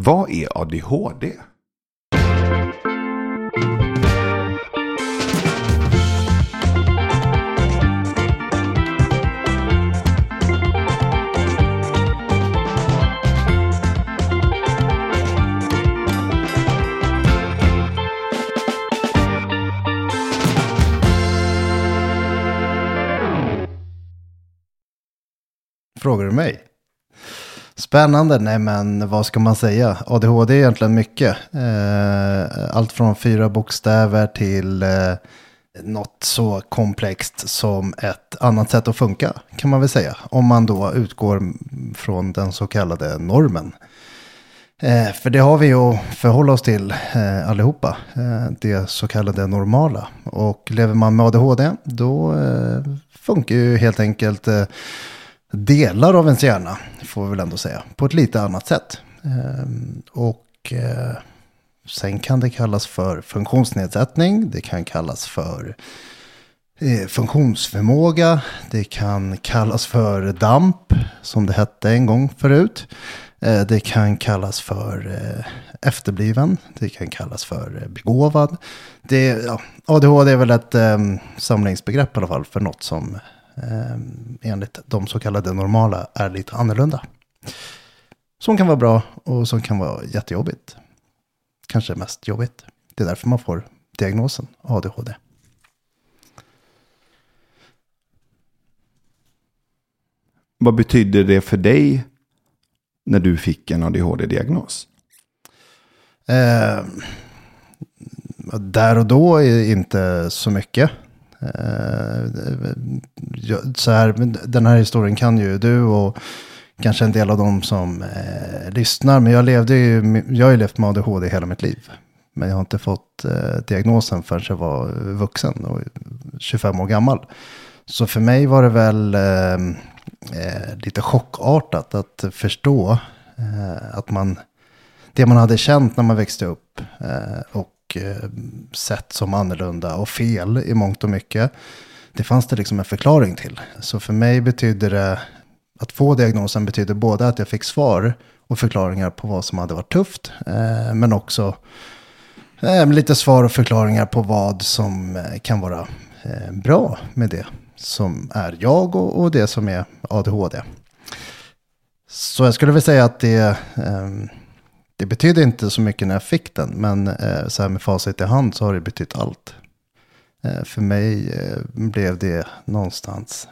Vad är ADHD? Frågar du mig? Spännande, nej men vad ska man säga? ADHD är egentligen mycket. Eh, allt från fyra bokstäver till eh, något så komplext som ett annat sätt att funka kan man väl säga. Om man då utgår från den så kallade normen. Eh, för det har vi att förhålla oss till eh, allihopa. Eh, det så kallade normala. Och lever man med ADHD då eh, funkar ju helt enkelt eh, delar av ens hjärna, får vi väl ändå säga, på ett lite annat sätt. Ehm, och eh, sen kan det kallas för funktionsnedsättning, det kan kallas för eh, funktionsförmåga, det kan kallas för DAMP, som det hette en gång förut. Eh, det kan kallas för efterbliven, det kan kallas för begåvad. Det, ja, ADHD är väl ett ehm, samlingsbegrepp i alla fall för något som enligt de så kallade normala är lite annorlunda. Som kan vara bra och som kan vara jättejobbigt. Kanske mest jobbigt. Det är därför man får diagnosen ADHD. Vad betyder det för dig när du fick en ADHD-diagnos? Eh, där och då är inte så mycket. Eh, eh, så här, den här historien kan ju du och kanske en del av dem som eh, lyssnar. Men jag, levde ju, jag har ju levt med ADHD hela mitt liv. Men jag har inte fått eh, diagnosen förrän jag var vuxen och 25 år gammal. Så för mig var det väl eh, eh, lite chockartat att förstå eh, att man, det man hade känt när man växte upp eh, och eh, sett som annorlunda och fel i mångt och mycket. Det fanns det liksom en förklaring till. Så för mig betyder det, att få diagnosen betyder både att jag fick svar och förklaringar på vad som hade varit tufft. Eh, men också eh, lite svar och förklaringar på vad som eh, kan vara eh, bra med det som är jag och, och, det som är ADHD. Så jag skulle vilja säga att det ehm, det betydde inte så mycket när jag fick den, men eh, så här med facit i hand så har det betytt allt. Eh, för mig eh, blev det någonstans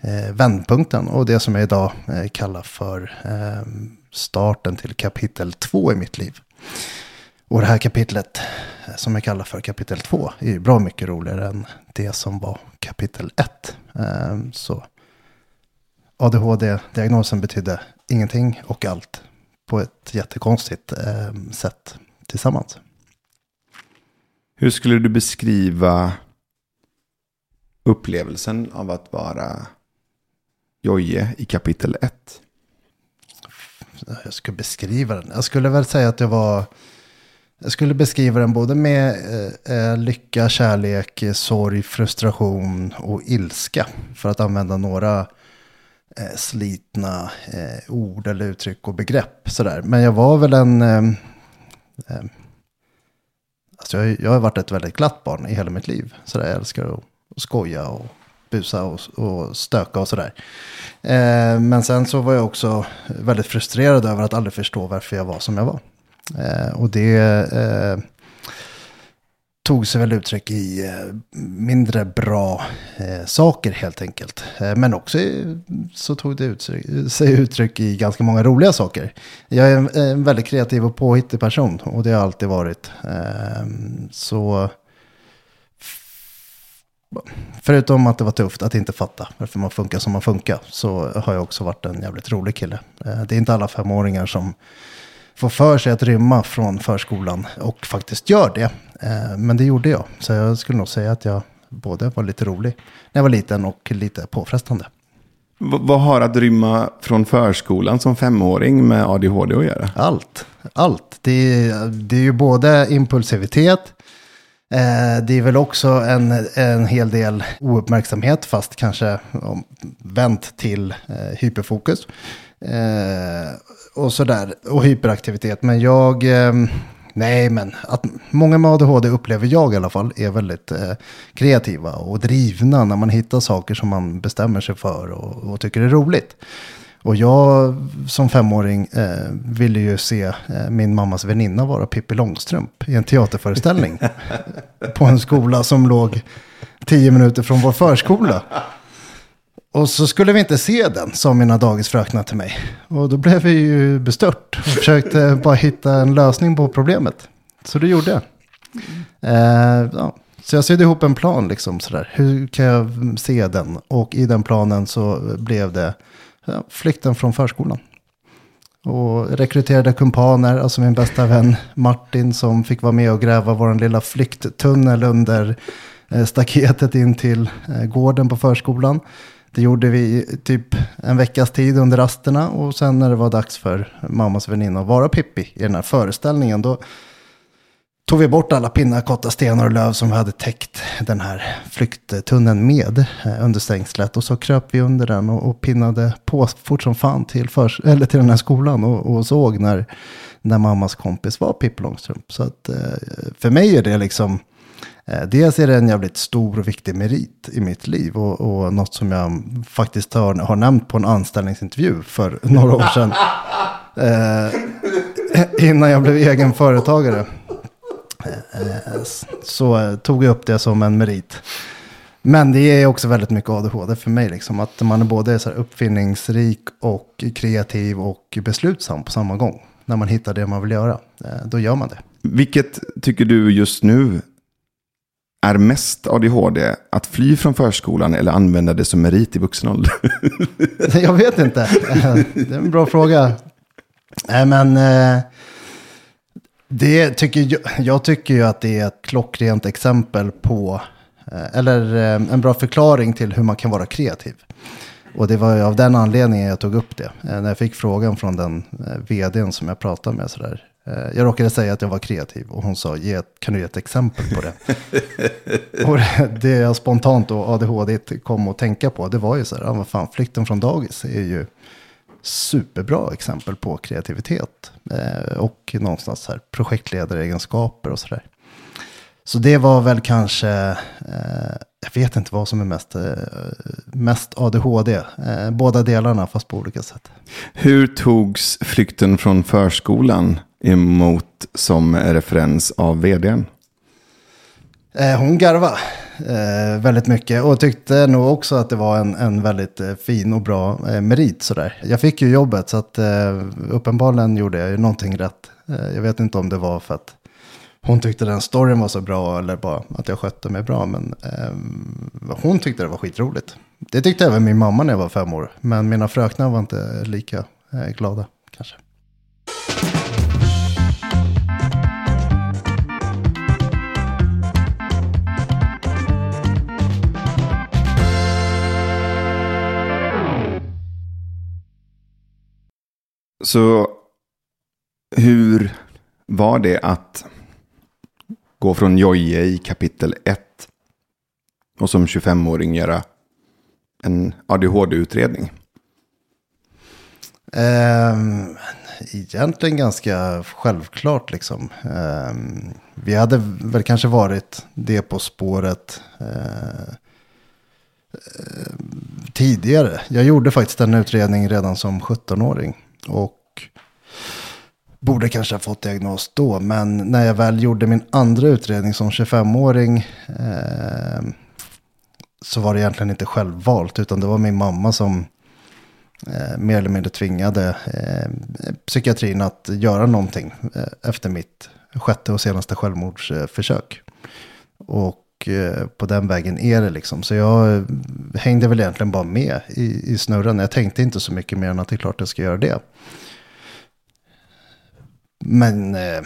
eh, vändpunkten och det som jag idag eh, kallar för eh, starten till kapitel två i mitt liv. Och det här kapitlet eh, som jag kallar för kapitel två är ju bra mycket roligare än det som var kapitel ett. Eh, så ADHD-diagnosen betydde ingenting och allt på ett jättekonstigt eh, sätt tillsammans. Hur skulle du beskriva upplevelsen av att vara Joje i kapitel 1? Jag skulle beskriva den. Jag skulle väl säga att det var... Jag skulle beskriva den både med eh, eh lycka, kärlek, sorg, frustration och ilska. För att använda några eh, slitna eh, ord eller uttryck och begrepp. Sådär. Men jag var väl en... Eh, eh, alltså jag, jag har varit ett väldigt glatt barn i hela mitt liv. Sådär, jag älskar att, att skoja och busa och, och stöka och sådär. Eh, men sen så var jag också väldigt frustrerad över att aldrig förstå varför jag var som jag var. Eh, och det eh, tog sig väl uttryck i eh, mindre bra eh, saker helt enkelt. Eh, men också så tog det uttryck, sig uttryck i ganska många roliga saker. Jag är en, en väldigt kreativ och påhittig person och det har alltid varit. så Förutom att det var tufft att inte fatta varför man funkar som man funkar så har jag också varit en jävligt rolig kille. Det är inte alla femåringar som får för sig att rymma från förskolan och faktiskt gör det. Eh, men det gjorde jag. Så jag skulle nog säga att jag både var lite rolig när jag var liten och lite påfrestande. V vad har att rymma från förskolan som femåring med ADHD att göra? Allt. Allt. Det är, det är ju både impulsivitet, eh, det är väl också en, en hel del ouppmärksamhet, fast kanske vänt till eh, hyperfokus. Eh, och sådär, och hyperaktivitet. Men jag, eh, nej men att många med ADHD upplever jag i alla fall är väldigt eh, kreativa och drivna när man hittar saker som man bestämmer sig för och, och tycker är roligt. Och jag som femåring eh, ville ju se eh, min mammas väninna vara Pippi Långstrump i en teaterföreställning. på en skola som låg tio minuter från vår förskola. Och så skulle vi inte se den, sa mina dagisfröknar till mig. Och då blev vi ju bestört och försökte bara hitta en lösning på problemet. Så det gjorde jag. Eh, ja. Så jag sydde ihop en plan, liksom sådär. Hur kan jag se den? Och i den planen så blev det ja, flykten från förskolan. Och rekryterade kumpaner, alltså min bästa vän Martin som fick vara med och gräva vår lilla flykttunnel under eh, staketet in till eh, gården på förskolan. Det gjorde vi typ en veckas tid under rasterna och sen när det var dags för mammas väninna att vara Pippi i den här föreställningen då tog vi bort alla pinnar, kottar, stenar och löv som vi hade täckt den här flykttunneln med eh, under stängslet. Och så kröp vi under den och, och pinnade på fort som fan till, för, eller till den här skolan och, och såg när, när mammas kompis var Pippi Långstrump. Så att, eh, för mig är det liksom Eh, dels är det en jävligt stor och viktig merit i mitt liv och, och något som jag faktiskt har, har nämnt på en anställningsintervju för några år sedan. eh, innan jag blev egen företagare. Eh, eh, så tog jag upp det som en merit. Men det är också väldigt mycket ADHD för mig. Liksom, att man är både så uppfinningsrik och kreativ och beslutsam på samma gång. När man hittar det man vill göra, eh, då gör man det. Vilket tycker du just nu är mest ADHD att fly från förskolan eller använda det som merit i vuxen ålder? jag vet inte. Det är en bra fråga. Nej, men eh, det tycker jag, jag tycker ju att det är ett klockrent exempel på, eh, eller eh, en bra förklaring till hur man kan vara kreativ. Och det var av den anledningen jag tog upp det. När jag fick frågan från den vdn som jag pratade med sådär. Eh, jag råkade säga att jag var kreativ och hon sa, kan du ge ett exempel på det? och det jag spontant och ADHD kom att tänka på, det var ju så här, vad fan, flykten från dagis är ju superbra exempel på kreativitet. Eh, och någonstans här projektledaregenskaper och sådär. Så det var väl kanske, eh, jag vet inte vad som är mest, eh, mest ADHD. Båda delarna fast på olika sätt. Hur togs flykten från förskolan emot som referens av vdn? Eh, hon garvade eh, väldigt mycket och tyckte nog också att det var en, en väldigt eh, fin och bra eh, merit. Sådär. Jag fick ju jobbet så att eh, uppenbarligen gjorde jag ju någonting rätt. Eh, jag vet inte om det var för att hon tyckte den storyn var så bra eller bara att jag skötte mig bra. Men hon tyckte det var skitroligt. Det tyckte även min mamma när jag var fem år. Men mina fröknar var inte lika glada kanske. Så hur var det att gå från Joje i kapitel 1 och som 25-åring göra en ADHD-utredning? Um, ehm, egentligen ganska självklart liksom. Um, vi hade väl kanske varit det på spåret uh, tidigare. Jag gjorde faktiskt en utredning redan som 17-åring. Och borde kanske ha fått diagnos då. Men när jag väl gjorde min andra utredning som 25-åring. Eh, så var det egentligen inte självvalt. Utan det var min mamma som eh, mer eller mindre tvingade eh, psykiatrin att göra någonting eh, efter mitt sjätte och senaste självmordsförsök. Och Eh, på den vägen är det liksom. Så jag hängde väl egentligen bara med i, i snurran. Jag tänkte inte så mycket mer än att det är klart jag ska göra det. Men eh,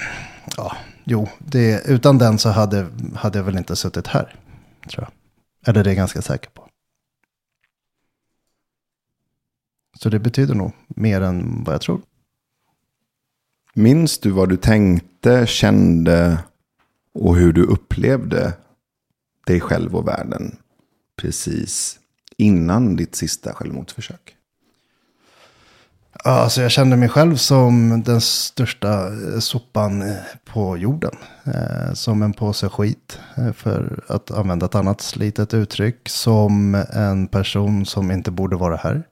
ja, jo, det, utan den så hade, hade jag väl inte suttit här. Tror jag. Eller det är jag ganska säker på. Så det betyder nog mer än vad jag tror. Minns du vad du tänkte, kände och hur du upplevde dig själv och världen precis innan ditt sista självmordsförsök? Ja, alltså jag kände mig själv som den största eh, sopan eh, på jorden. Eh, som en påse skit, för att använda ett annat slitet uttryck. Som en person som inte borde vara här.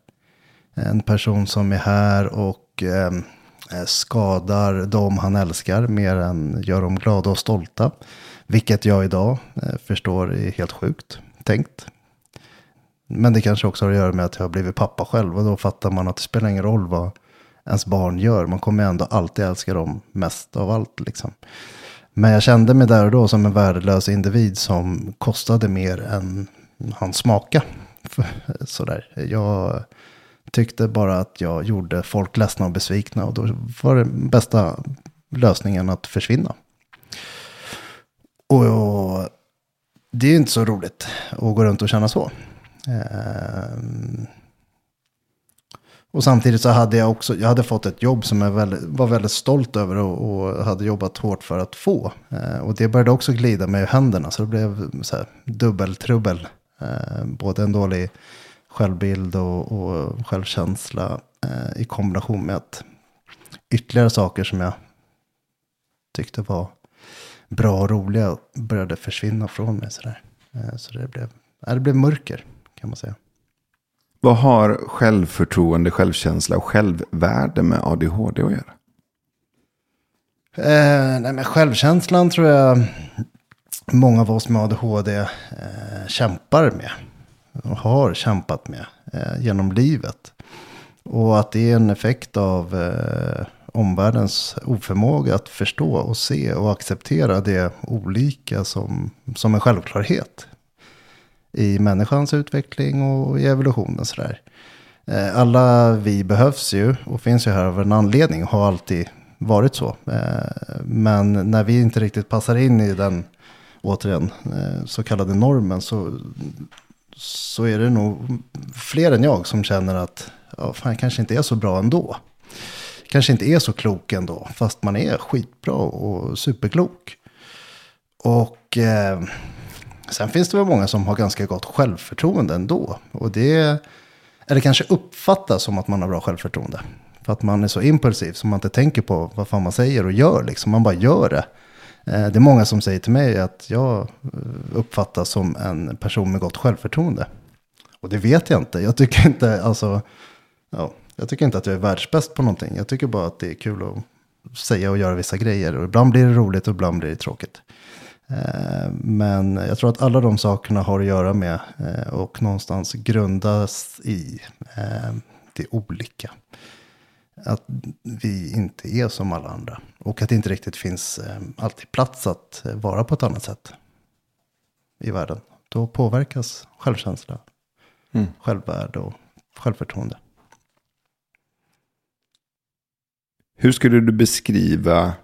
En person som är här och eh, Eh, skadar dem han älskar mer än gör dem glada och stolta. Vilket jag idag eh, förstår är helt sjukt tänkt. Men det kanske också har att göra med att jag har blivit pappa själv. Och då fattar man att det spelar ingen roll vad ens barn gör. Man kommer ändå alltid älska dem mest av allt. Liksom. Men jag kände mig där och då som en värdelös individ som kostade mer än han smaka. Sådär. Jag tyckte bara att jag gjorde folk ledsna och besvikna. Och då var det bästa lösningen att försvinna. Och det är ju inte så roligt att gå runt och känna så. Ehm, och samtidigt så hade jag också, jag hade fått ett jobb som jag väldigt, var väldigt stolt över och, och, hade jobbat hårt för att få. Eh, och det började också glida mig ur händerna så det blev så här dubbeltrubbel. Eh, både en dålig självbild och, och självkänsla eh, i kombination med att ytterligare saker som jag tyckte var bra och roliga började försvinna från mig. Så, där. Eh, så det, blev, det blev mörker kan man säga. Vad har självförtroende, självkänsla och självvärde med ADHD att göra? Eh, nej, men självkänslan tror jag många av oss med ADHD eh, kämpar med. Och har kämpat med eh, genom livet. Och att det är en effekt av eh, omvärldens oförmåga att förstå och se och acceptera det olika som, som en självklarhet i människans utveckling och i evolutionen. Sådär. Eh, alla vi behövs ju och finns ju här av en anledning och har alltid varit så. Eh, men när vi inte riktigt passar in i den, återigen, eh, så kallade normen så, så är det nog fler än jag som känner att ja, fan, jag kanske inte är så bra ändå. Kanske inte är så klok ändå, fast man är skitbra och superklok. Och eh, Sen finns det väl många som har ganska gott självförtroende ändå. Och det, eller kanske uppfattas som att man har bra självförtroende. För att man är så impulsiv så man inte tänker på vad fan man säger och gör. Liksom. Man bara gör det. Eh, det är många som säger till mig att jag eh, uppfattas som en person med gott självförtroende. Och det vet jag inte. Jag tycker inte, alltså, ja, jag tycker inte att jag är världsbäst på någonting. Jag tycker bara att det är kul att säga och göra vissa grejer. Och ibland blir det roligt och ibland blir det tråkigt. Eh, men jag tror att alla de sakerna har att göra med och någonstans grundas i det olika. Att vi inte är som alla andra. Och att det inte riktigt finns alltid plats att vara på ett annat sätt i världen. Då påverkas självkänsla, mm. självvärde och självförtroende. Hur skulle du beskriva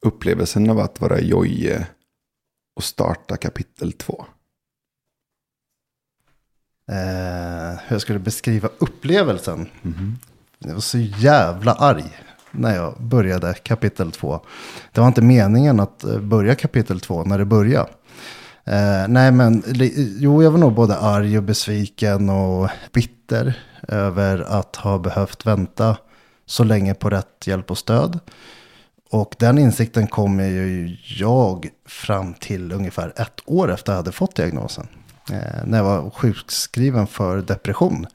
upplevelsen av att vara Jojje och starta kapitel två? Eh, hur jag skulle beskriva upplevelsen? Mm. Jag var så jävla arg när jag började kapitel två. Det var inte meningen att eh, börja kapitel två när det började. Eh, nej men, jo jag var nog både arg och besviken och bitter över att ha behövt vänta så länge på rätt hjälp och stöd. Och den insikten kom ju jag fram till ungefär ett år efter jag hade fått diagnosen. Eh, när jag var sjukskriven för depression.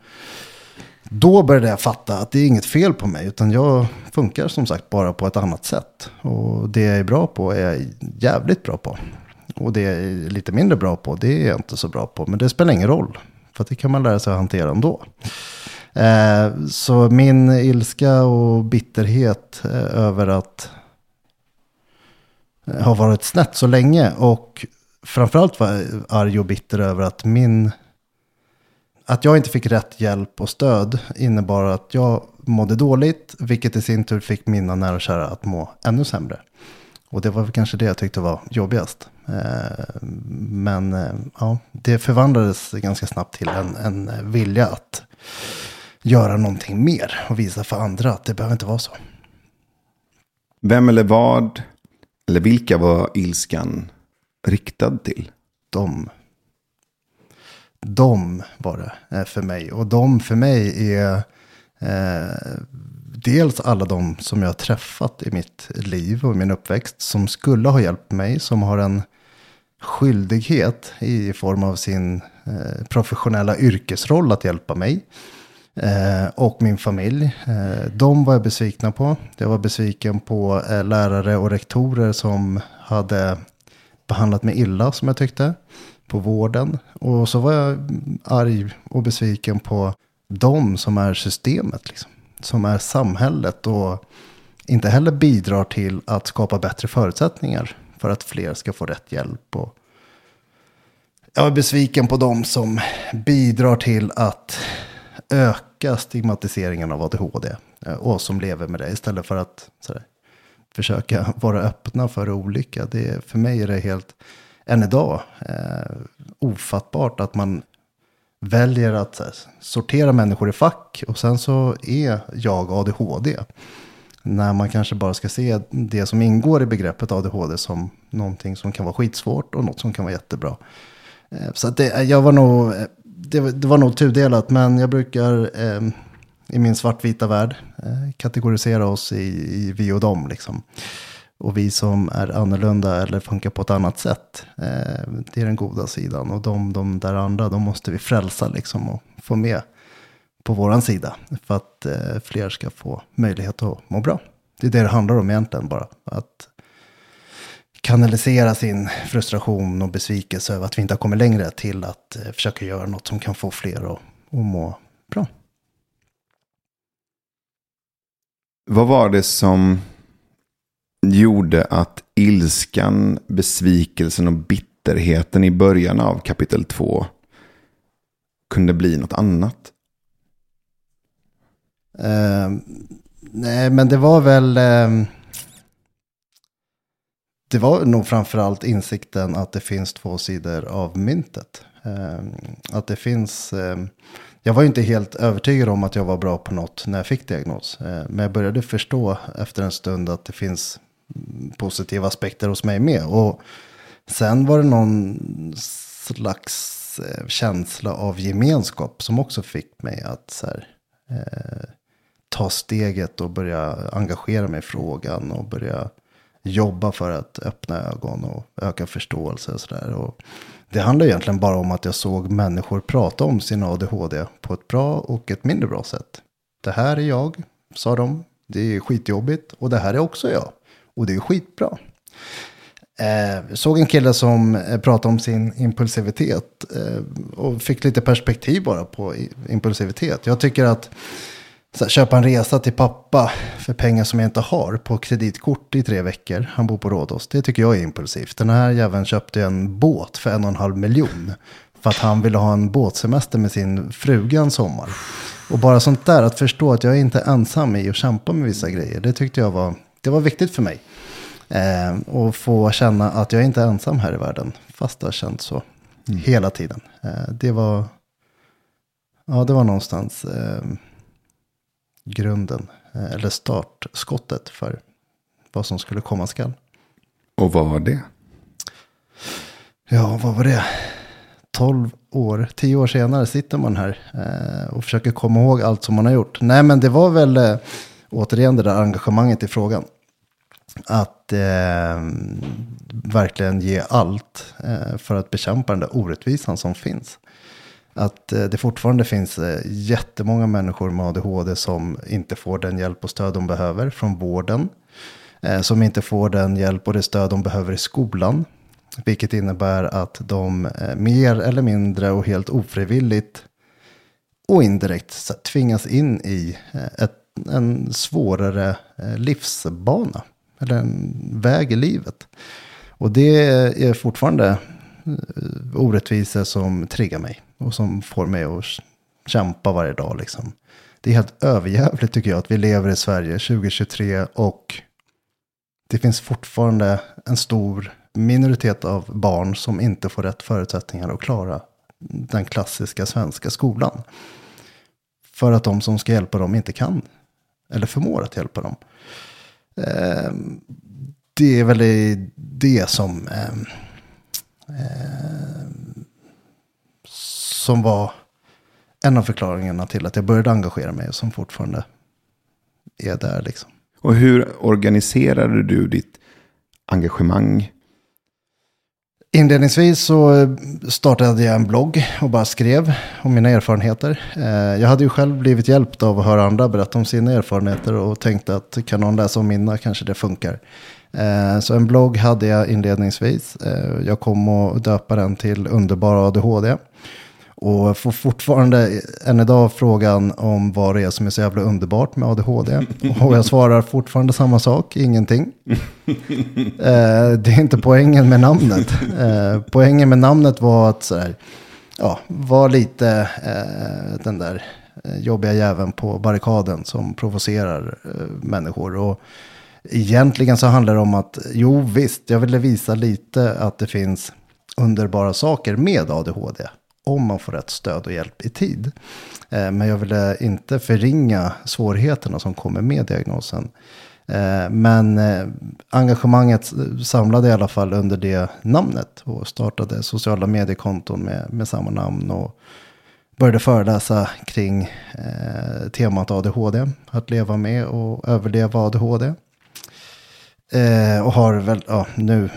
Då började jag fatta att det är inget fel på mig. Utan jag funkar som sagt bara på ett annat sätt. Och det jag är bra på är jag jävligt bra på. Och det jag är lite mindre bra på, det är jag inte så bra på. Men det spelar ingen roll. För det kan man lära sig att hantera ändå. Eh, så min ilska och bitterhet eh, över att eh, ha varit snett så länge. Och framförallt var jag arg och bitter över att min... Att jag inte fick rätt hjälp och stöd innebar att jag mådde dåligt, vilket i sin tur fick mina nära och kära att må ännu sämre. Och det var kanske det jag tyckte var jobbigast. Eh, men eh, ja, det förvandlades ganska snabbt till en, en vilja att göra någonting mer och visa för andra att det behöver inte vara så. Vem eller vad eller vilka var ilskan riktad till? De. De var det eh, för mig. Och de för mig är Eh, dels alla de som jag har träffat i mitt liv och min uppväxt som skulle ha hjälpt mig, som har en skyldighet i form av sin eh, professionella yrkesroll att hjälpa mig. Eh, och min familj. Eh, de var jag besvikna på. Jag var besviken på eh, lärare och rektorer som hade behandlat mig illa som jag tyckte. På vården. Och så var jag arg och besviken på de som är systemet. Liksom. Som är samhället och inte heller bidrar till att skapa bättre förutsättningar för att fler ska få rätt hjälp. Och jag är besviken på de som bidrar till att öka stigmatiseringen av ADHD. Eh, och som lever med det istället för att sådär, försöka vara öppna för olycka. Det, för mig är det helt, än idag, eh, ofattbart att man väljer att här, sortera människor i fack. Och sen så är jag ADHD. När man kanske bara ska se det som ingår i begreppet ADHD som någonting som kan vara skitsvårt och något som kan vara jättebra. Eh, Så att det, eh, jag var nog, eh, det, det var nog tudelat, men jag brukar eh, i min svartvita värld eh, kategorisera oss i, i vi och dem. Liksom. Och vi som är annorlunda eller funkar på ett annat sätt, eh, det är den goda sidan. Och de, de där andra, de måste vi frälsa liksom och få med på våran sida. För att eh, fler ska få möjlighet att må bra. Det är det det handlar om egentligen bara. Att kanalisera sin frustration och besvikelse över att vi inte har kommit längre till att eh, försöka göra något som kan få fler att, att må bra. Vad var det som gjorde att ilskan, besvikelsen och bitterheten i början av kapitel 2 kunde bli något annat? Uh, nej, men det var väl... Uh, det var nog framförallt insikten att det finns två sidor av myntet. Uh, att det finns... Jag var ju inte helt övertygad om att jag var bra på något när jag fick diagnos. Men jag började förstå efter en stund att det finns positiva aspekter hos mig med. Och sen var det någon slags eh, känsla av gemenskap som också fick mig att så här, eh, ta steget och börja engagera mig i frågan och börja jobba för att öppna ögon och öka förståelse och sådär. Det handlar egentligen bara om att jag såg människor prata om sin ADHD på ett bra och ett mindre bra sätt. Det här är jag, sa de. Det är skitjobbigt och det här är också jag. Och det är skitbra. Eh, såg en kille som eh, pratade om sin impulsivitet eh, och fick lite perspektiv bara på impulsivitet. Jag tycker att så här, köpa en resa till pappa för pengar som jag inte har på kreditkort i tre veckor. Han bor på Rådås. Det tycker jag är impulsivt. Den här jäveln köpte en båt för en och en halv miljon. För att han ville ha en båtsemester med sin fruga en sommar. Och bara sånt där, att förstå att jag är inte ensam i att kämpa med vissa grejer. Det tyckte jag var, det var viktigt för mig. Eh, och få känna att jag inte är ensam här i världen. Fast det har känts så hela tiden. Eh, det var, ja det var någonstans eh, grunden. Eh, eller startskottet för vad som skulle komma skall. Och vad var det? Ja, vad var det? 12 år, 10 år senare sitter man här eh, och försöker komma ihåg allt som man har gjort. Nej, men det var väl eh, återigen det där engagemanget i frågan. Att eh, verkligen ge allt eh, för att bekämpa den där orättvisan som finns. Att eh, det fortfarande finns eh, jättemånga människor med ADHD som inte får den hjälp och stöd de behöver från vården. Eh, som inte får den hjälp och det stöd de behöver i skolan. Vilket innebär att de eh, mer eller mindre och helt ofrivilligt och indirekt tvingas in i eh, ett, en svårare eh, livsbana. Eller en väg i livet. Och det är fortfarande eh, orättvisor som triggar mig. Och som får mig att kämpa varje dag liksom. Det är helt överjävligt tycker jag att vi lever i Sverige 2023 och det finns fortfarande en stor minoritet av barn som inte får rätt förutsättningar att klara den klassiska svenska skolan. För att de som ska hjälpa dem inte kan. Eller förmår att hjälpa dem. Ehm, det är väl det som, eh, som var en av förklaringarna till att jag började engagera mig och som fortfarande är där liksom. Och hur organiserade du ditt engagemang? Inledningsvis så eh, startade jag en blogg och bara skrev om mina erfarenheter. Eh, jag hade ju själv blivit hjälpt av att höra andra berätta om sina erfarenheter och tänkte att kan någon läsa om mina kanske det funkar. Eh, så en blogg hade jag inledningsvis. Jag kom att döpa den till Underbara ADHD. Och får fortfarande än idag frågan om vad det är som är så jävla underbart med ADHD. Och jag svarar fortfarande samma sak, ingenting. Eh, det är inte poängen med namnet. Eh, poängen med namnet var att så här, ja, var lite eh, den där eh, jobbiga jäveln på barrikaden som provocerar eh, människor. Och egentligen så handlar det om att, jo visst, jag ville visa lite att det finns underbara saker med ADHD om man får rätt stöd och hjälp i tid. Eh, men jag ville inte förringa svårigheterna som kommer med diagnosen. Eh, men eh, engagemanget samlade i alla fall under det namnet och startade sociala mediekonton med, med samma namn och började föreläsa kring eh, temat ADHD, att leva med och överleva ADHD. Eh, och har väl ja, nu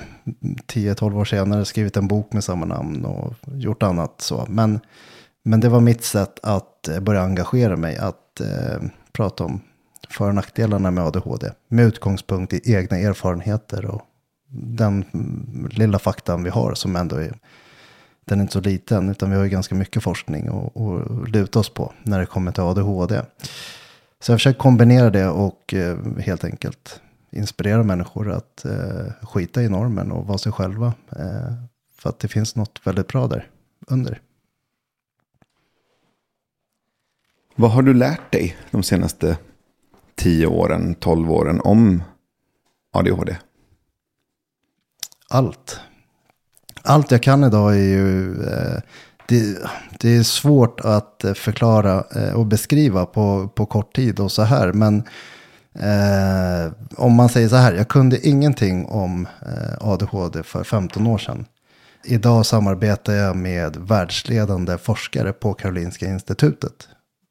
10-12 år senare skrivit en bok med samma namn och gjort annat så. Men, men det var mitt sätt att eh, börja engagera mig, att eh, prata om för och nackdelarna med ADHD. Med utgångspunkt i egna erfarenheter och den mm, lilla faktan vi har som ändå är, den är inte så liten, utan vi har ju ganska mycket forskning att luta oss på när det kommer till ADHD. Så jag försöker kombinera det och eh, helt enkelt inspirera människor att eh, skita i normen och vara sig själva. Eh, för att det finns något väldigt bra där under. Vad har du lärt dig de senaste tio åren, tolv åren om ADHD? Allt. Allt jag kan idag är ju... Eh, det, det, är svårt att förklara eh, och beskriva på, på kort tid och så här. Men Eh, om man säger så här, jag kunde ingenting om eh, ADHD för 15 år sedan. Idag samarbetar jag med världsledande forskare på Karolinska institutet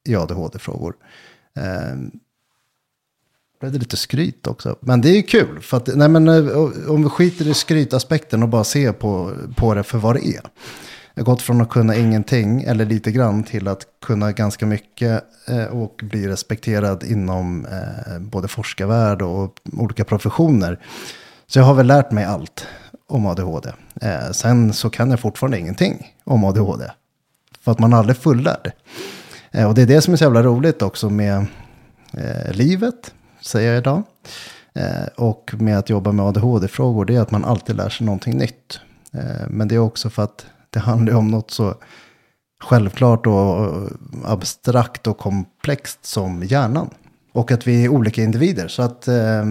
i ADHD-frågor. Eh, blev det lite skryt också. Men det är ju kul. För att, nej men, eh, om vi skiter i skrytaspekten och bara ser på, på det för vad det är. Jag har gått från att kunna ingenting eller lite grann till att kunna ganska mycket eh, och bli respekterad inom eh, både forskarvärld och olika professioner. Så jag har väl lärt mig allt om ADHD. Eh, sen så kan jag fortfarande ingenting om ADHD. För att man aldrig är fullärd. Eh, och det är det som är så jävla roligt också med eh, livet, säger jag idag. Eh, och med att jobba med ADHD-frågor, det är att man alltid lär sig någonting nytt. men det är också för att det handlar ju om något så självklart och abstrakt och komplext som hjärnan. Och att vi är olika individer. Så att eh,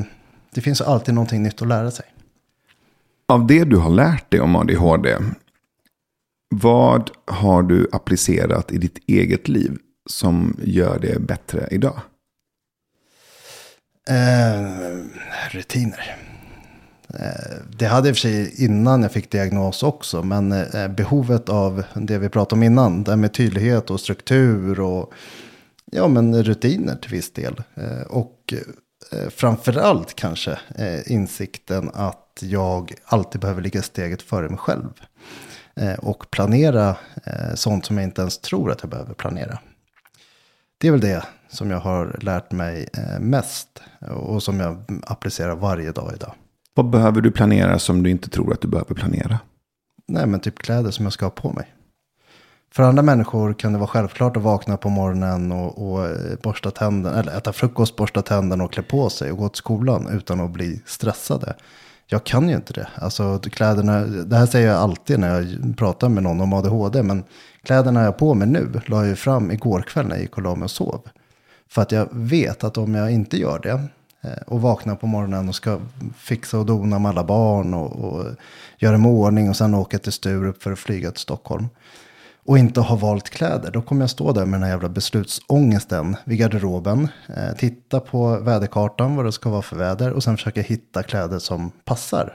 det finns alltid någonting nytt att lära sig. Av det du har lärt dig om ADHD, vad har du applicerat i ditt eget liv som gör det bättre idag? Eh, rutiner. Eh, det hade jag i och för sig innan jag fick diagnos också, men eh, behovet av det vi pratade om innan, det med tydlighet och struktur och ja, men rutiner till viss del. Eh, och framförallt kanske insikten att jag alltid behöver ligga steget före mig själv. Och planera sånt som jag inte ens tror att jag behöver planera. Det är väl det som jag har lärt mig mest och som jag applicerar varje dag idag. Vad behöver du planera som du inte tror att du behöver planera? Nej, men typ kläder som jag ska ha på mig. För andra människor kan det vara självklart att vakna på morgonen och, och eh, borsta tänderna, eller äta frukost, borsta tänderna och klä på sig och gå till skolan utan att bli stressade. Jag kan ju inte det. Alltså kläderna, det här säger jag alltid när jag pratar med någon om ADHD, men kläderna jag har på mig nu la jag ju fram igår kväll när jag gick och la mig och sov. För att jag vet att om jag inte gör det Eh, och vaknar på morgonen och ska fixa och dona med alla barn och, och göra med ordning och sen åka till Sturup för att flyga till Stockholm. Och inte ha valt kläder. Då kommer jag stå där med den här jävla beslutsångesten vid garderoben. Eh, titta på väderkartan, vad det ska vara för väder. Och sen försöka hitta kläder som passar.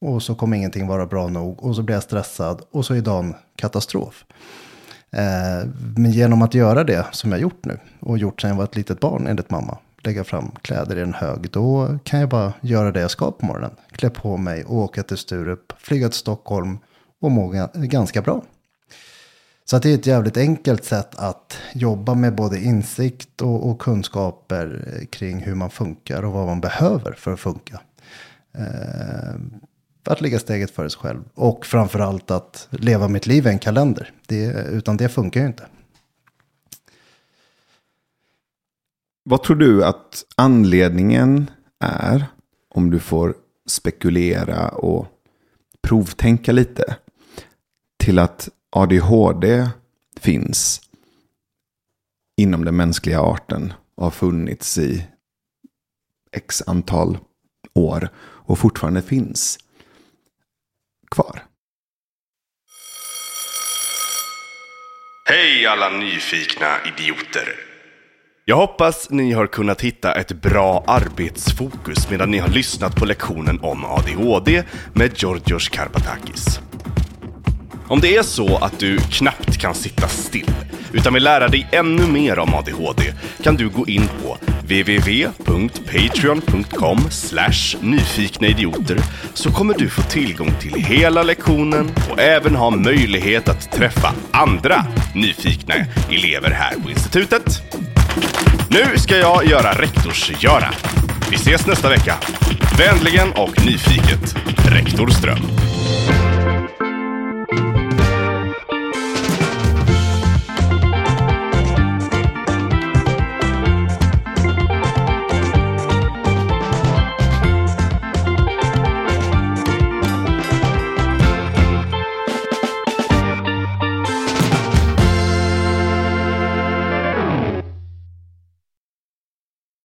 Och så kommer ingenting vara bra nog. Och så blir jag stressad. Och så är dagen katastrof. Eh, men genom att göra det som jag gjort nu och gjort sedan jag var ett litet barn enligt mamma. Lägga fram kläder i en hög. Då kan jag bara göra det jag ska på morgonen. Klä på mig och åka till Sturup. Flyga till Stockholm och må ganska bra. Så att det är ett jävligt enkelt sätt att jobba med både insikt och, och kunskaper kring hur man funkar och vad man behöver för att funka. Eh, att ligga steget före sig själv. Och framförallt att leva mitt liv i en kalender. Det, utan det funkar ju inte. Vad tror du att anledningen är, om du får spekulera och provtänka lite, till att ADHD finns inom den mänskliga arten och har funnits i x antal år och fortfarande finns kvar. Hej alla nyfikna idioter! Jag hoppas ni har kunnat hitta ett bra arbetsfokus medan ni har lyssnat på lektionen om ADHD med Georgios Karpatakis. Om det är så att du knappt kan sitta still utan vill lära dig ännu mer om ADHD kan du gå in på www.patreon.com nyfikna idioter så kommer du få tillgång till hela lektionen och även ha möjlighet att träffa andra nyfikna elever här på institutet. Nu ska jag göra rektorsgöra. Vi ses nästa vecka. Vänligen och nyfiket, Rektor Ström.